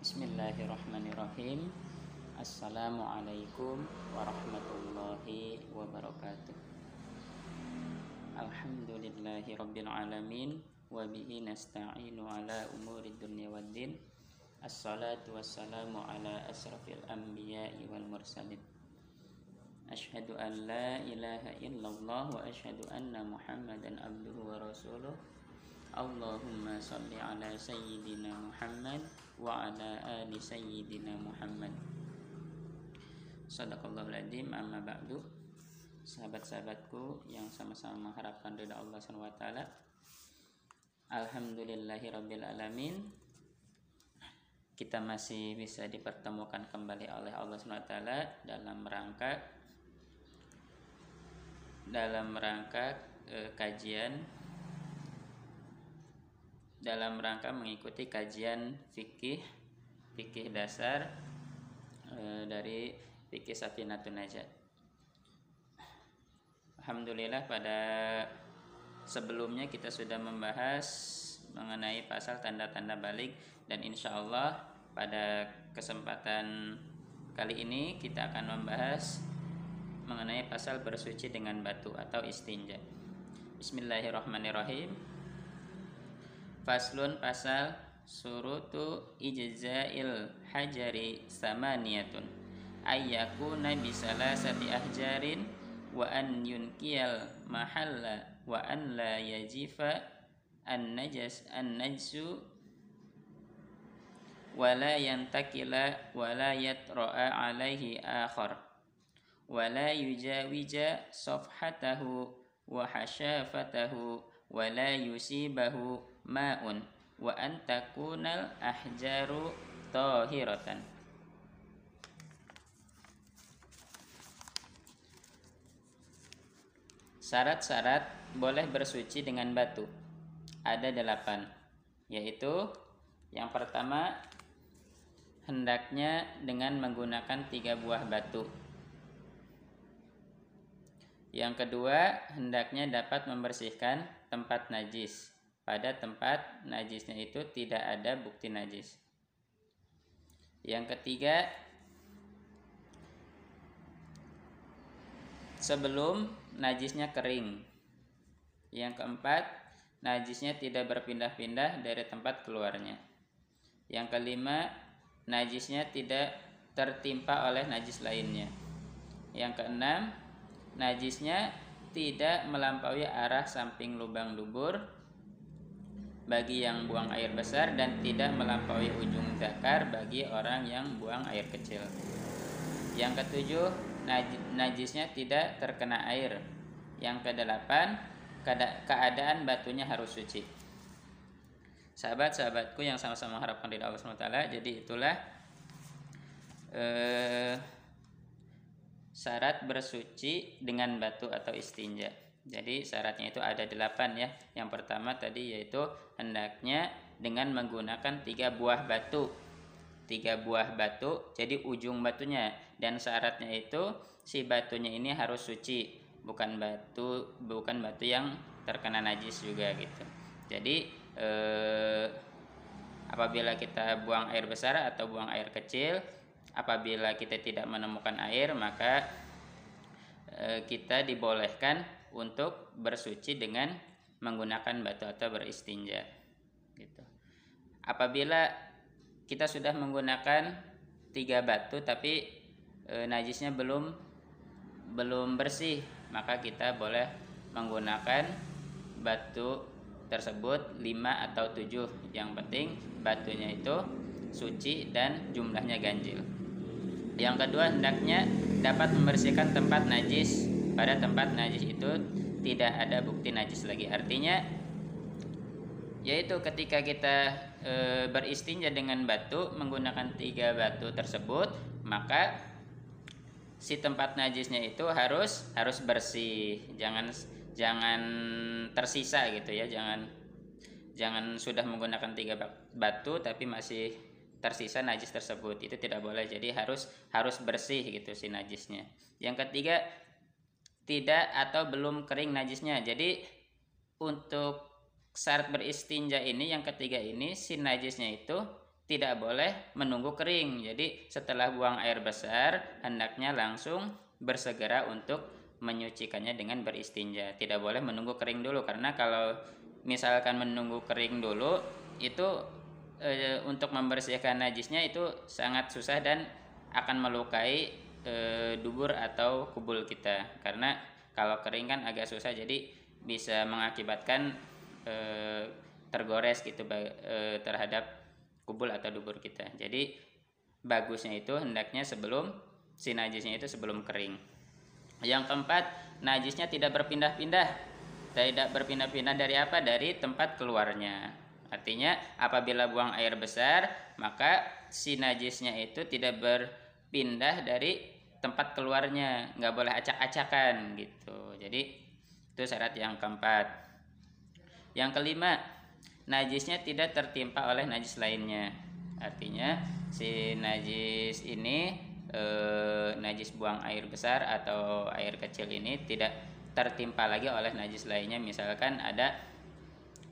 Bismillahirrahmanirrahim Assalamualaikum warahmatullahi wabarakatuh Alhamdulillahi rabbil alamin Wabihi nasta'inu ala umuri dunia waddin Assalatu wassalamu ala asrafil anbiya'i wal mursalin Ashhadu an la ilaha illallah wa ashhadu anna muhammadan abduhu wa rasuluh Allahumma salli ala sayyidina Muhammad ala ali sayyidina Muhammad. Sadaqallahul adzim amma ba'du. Sahabat-sahabatku yang sama-sama mengharapkan ridha Allah SWT Alhamdulillahi Rabbil Alamin. Kita masih bisa dipertemukan kembali oleh Allah SWT dalam rangka dalam rangka eh, kajian dalam rangka mengikuti kajian fikih fikih dasar e, dari fikih Safinatun Najat. Alhamdulillah pada sebelumnya kita sudah membahas mengenai pasal tanda-tanda balik dan insya Allah pada kesempatan kali ini kita akan membahas mengenai pasal bersuci dengan batu atau istinja. Bismillahirrahmanirrahim. Faslun pasal surutu ijza'il hajari samaniyatun. Ayyakuna bisalasati ahjarin wa an yunkiyal mahalla wa an la yajifa an najas an najsu wa la yantakila wa la yatra'a alaihi akhar wa la yujawija safhatahu wa hashafatahu wa la yusibahu ma'un wa an takunal ahjaru tahiratan. Syarat-syarat boleh bersuci dengan batu. Ada delapan yaitu yang pertama hendaknya dengan menggunakan tiga buah batu. Yang kedua hendaknya dapat membersihkan tempat najis pada tempat najisnya itu tidak ada bukti najis. Yang ketiga, sebelum najisnya kering. Yang keempat, najisnya tidak berpindah-pindah dari tempat keluarnya. Yang kelima, najisnya tidak tertimpa oleh najis lainnya. Yang keenam, najisnya tidak melampaui arah samping lubang dubur bagi yang buang air besar dan tidak melampaui ujung zakar bagi orang yang buang air kecil. Yang ketujuh, najisnya tidak terkena air. Yang kedelapan, keadaan batunya harus suci. Sahabat-sahabatku yang sama-sama mengharapkan dari Allah SWT, jadi itulah eh, syarat bersuci dengan batu atau istinja. Jadi syaratnya itu ada delapan ya. Yang pertama tadi yaitu hendaknya dengan menggunakan tiga buah batu. Tiga buah batu, jadi ujung batunya. Dan syaratnya itu si batunya ini harus suci, bukan batu bukan batu yang terkena najis juga gitu. Jadi eh, apabila kita buang air besar atau buang air kecil, apabila kita tidak menemukan air maka eh, kita dibolehkan untuk bersuci dengan menggunakan batu atau beristinja gitu. Apabila kita sudah menggunakan tiga batu tapi e, najisnya belum belum bersih, maka kita boleh menggunakan batu tersebut lima atau tujuh. Yang penting batunya itu suci dan jumlahnya ganjil. Yang kedua hendaknya dapat membersihkan tempat najis pada tempat najis itu tidak ada bukti najis lagi. Artinya yaitu ketika kita e, beristinja dengan batu menggunakan tiga batu tersebut maka si tempat najisnya itu harus harus bersih. Jangan jangan tersisa gitu ya. Jangan jangan sudah menggunakan tiga batu tapi masih tersisa najis tersebut. Itu tidak boleh. Jadi harus harus bersih gitu si najisnya. Yang ketiga tidak atau belum kering najisnya. Jadi untuk syarat beristinja ini yang ketiga ini si najisnya itu tidak boleh menunggu kering. Jadi setelah buang air besar, hendaknya langsung bersegera untuk menyucikannya dengan beristinja. Tidak boleh menunggu kering dulu karena kalau misalkan menunggu kering dulu itu e, untuk membersihkan najisnya itu sangat susah dan akan melukai e, dubur atau kubul kita. Karena kalau kering kan agak susah jadi bisa mengakibatkan e, tergores gitu e, terhadap kubul atau dubur kita. Jadi bagusnya itu hendaknya sebelum si najisnya itu sebelum kering. Yang keempat, najisnya tidak berpindah-pindah. Tidak berpindah-pindah dari apa? Dari tempat keluarnya. Artinya apabila buang air besar, maka si najisnya itu tidak berpindah dari tempat keluarnya, nggak boleh acak-acakan gitu. Jadi itu syarat yang keempat. Yang kelima, najisnya tidak tertimpa oleh najis lainnya. Artinya si najis ini e, najis buang air besar atau air kecil ini tidak tertimpa lagi oleh najis lainnya. Misalkan ada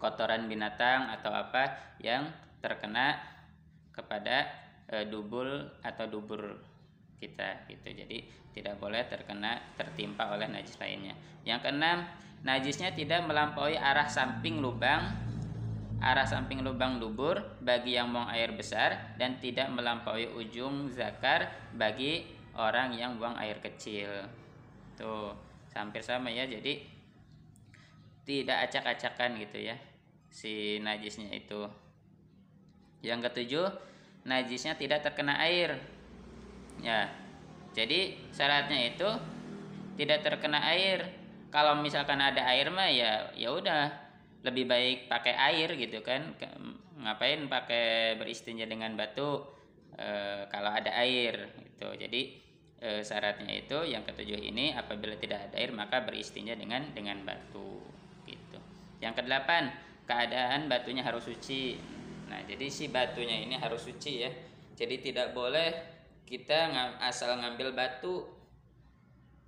kotoran binatang atau apa yang terkena kepada e, dubul atau dubur kita gitu. Jadi tidak boleh terkena tertimpa oleh najis lainnya. Yang keenam, najisnya tidak melampaui arah samping lubang arah samping lubang dubur bagi yang buang air besar dan tidak melampaui ujung zakar bagi orang yang buang air kecil. Tuh, hampir sama ya. Jadi tidak acak-acakan gitu ya si najisnya itu. Yang ketujuh, najisnya tidak terkena air. Ya. Jadi syaratnya itu tidak terkena air. Kalau misalkan ada air mah ya ya udah lebih baik pakai air gitu kan ngapain pakai beristinja dengan batu e, kalau ada air gitu jadi e, syaratnya itu yang ketujuh ini apabila tidak ada air maka beristinja dengan dengan batu gitu yang kedelapan keadaan batunya harus suci nah jadi si batunya ini harus suci ya jadi tidak boleh kita asal ngambil batu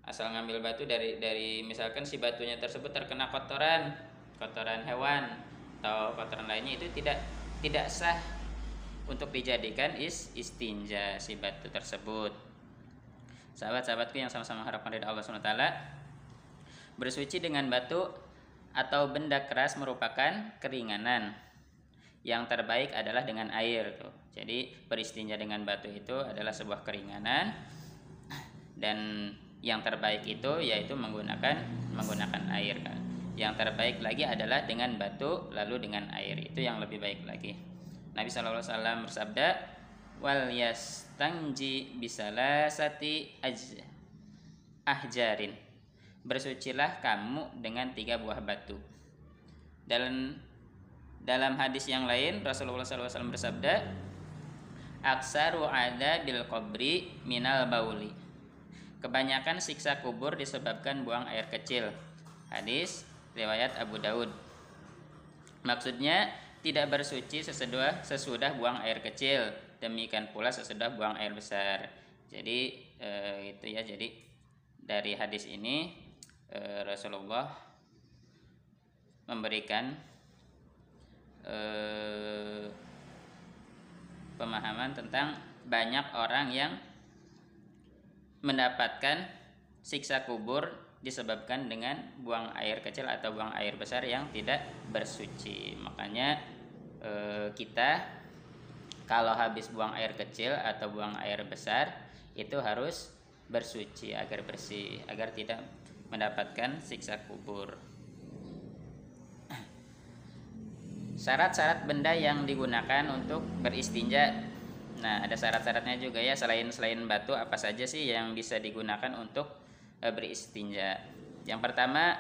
asal ngambil batu dari dari misalkan si batunya tersebut terkena kotoran kotoran hewan atau kotoran lainnya itu tidak tidak sah untuk dijadikan is istinja si batu tersebut. Sahabat-sahabatku yang sama-sama harapkan dari Allah SWT Bersuci dengan batu atau benda keras merupakan keringanan Yang terbaik adalah dengan air tuh. Jadi beristinja dengan batu itu adalah sebuah keringanan. Dan yang terbaik itu yaitu menggunakan menggunakan air kan. Yang terbaik lagi adalah dengan batu lalu dengan air. Itu yang lebih baik lagi. Nabi SAW bersabda wal yastanji bisalasati aj ahjarin. Bersucilah kamu dengan tiga buah batu. Dalam dalam hadis yang lain Rasulullah SAW bersabda aksaru ada bil kubri minal bauli kebanyakan siksa kubur disebabkan buang air kecil hadis riwayat Abu Daud. Maksudnya tidak bersuci sesudah sesudah buang air kecil, demikian pula sesudah buang air besar. Jadi e, itu ya. Jadi dari hadis ini e, Rasulullah memberikan e, pemahaman tentang banyak orang yang mendapatkan siksa kubur disebabkan dengan buang air kecil atau buang air besar yang tidak bersuci. Makanya e, kita kalau habis buang air kecil atau buang air besar itu harus bersuci agar bersih, agar tidak mendapatkan siksa kubur. Syarat-syarat benda yang digunakan untuk beristinja. Nah, ada syarat-syaratnya juga ya selain selain batu apa saja sih yang bisa digunakan untuk Eh, beristinja. Yang pertama,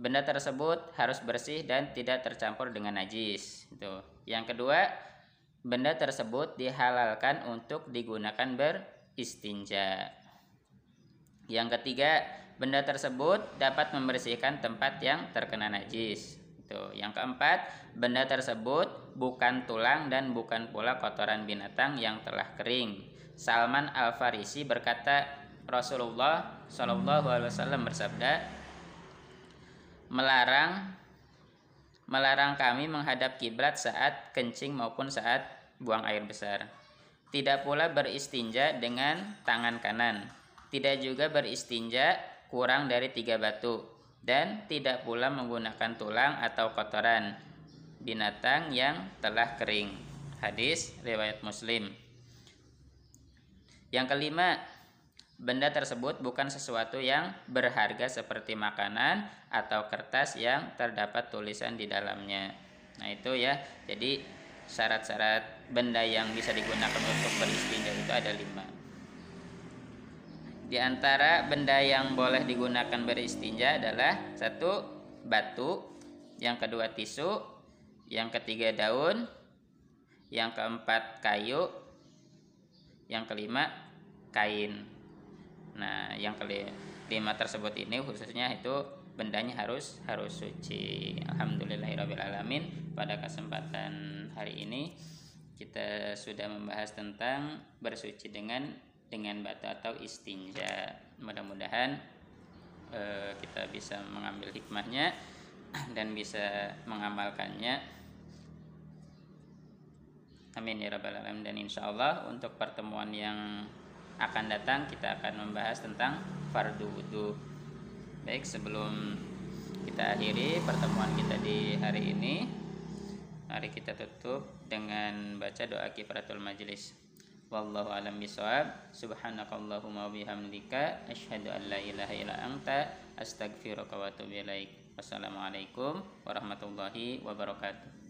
benda tersebut harus bersih dan tidak tercampur dengan najis. Itu. Yang kedua, benda tersebut dihalalkan untuk digunakan beristinja. Yang ketiga, benda tersebut dapat membersihkan tempat yang terkena najis. Itu. Yang keempat, benda tersebut bukan tulang dan bukan pula kotoran binatang yang telah kering. Salman Al-Farisi berkata, Rasulullah Shallallahu Alaihi Wasallam bersabda melarang melarang kami menghadap kiblat saat kencing maupun saat buang air besar. Tidak pula beristinja dengan tangan kanan. Tidak juga beristinja kurang dari tiga batu. Dan tidak pula menggunakan tulang atau kotoran binatang yang telah kering. Hadis riwayat Muslim. Yang kelima, benda tersebut bukan sesuatu yang berharga seperti makanan atau kertas yang terdapat tulisan di dalamnya. Nah, itu ya. Jadi syarat-syarat benda yang bisa digunakan untuk beristinja itu ada lima. Di antara benda yang boleh digunakan beristinja adalah satu batu, yang kedua tisu, yang ketiga daun, yang keempat kayu, yang kelima kain. Nah, yang kelima tersebut ini khususnya itu bendanya harus harus suci. Alhamdulillahirobbilalamin. Pada kesempatan hari ini kita sudah membahas tentang bersuci dengan dengan batu atau istinja. Mudah-mudahan eh, kita bisa mengambil hikmahnya dan bisa mengamalkannya. Amin ya rabbal alamin dan insya Allah untuk pertemuan yang akan datang kita akan membahas tentang fardu wudhu. Baik, sebelum kita akhiri pertemuan kita di hari ini, mari kita tutup dengan baca doa kifaratul majlis. Wallahu alam bisawab. Subhanakallahumma bihamdika asyhadu an la ilaha illa anta astaghfiruka wa atubu ilaik. Wassalamualaikum warahmatullahi wabarakatuh.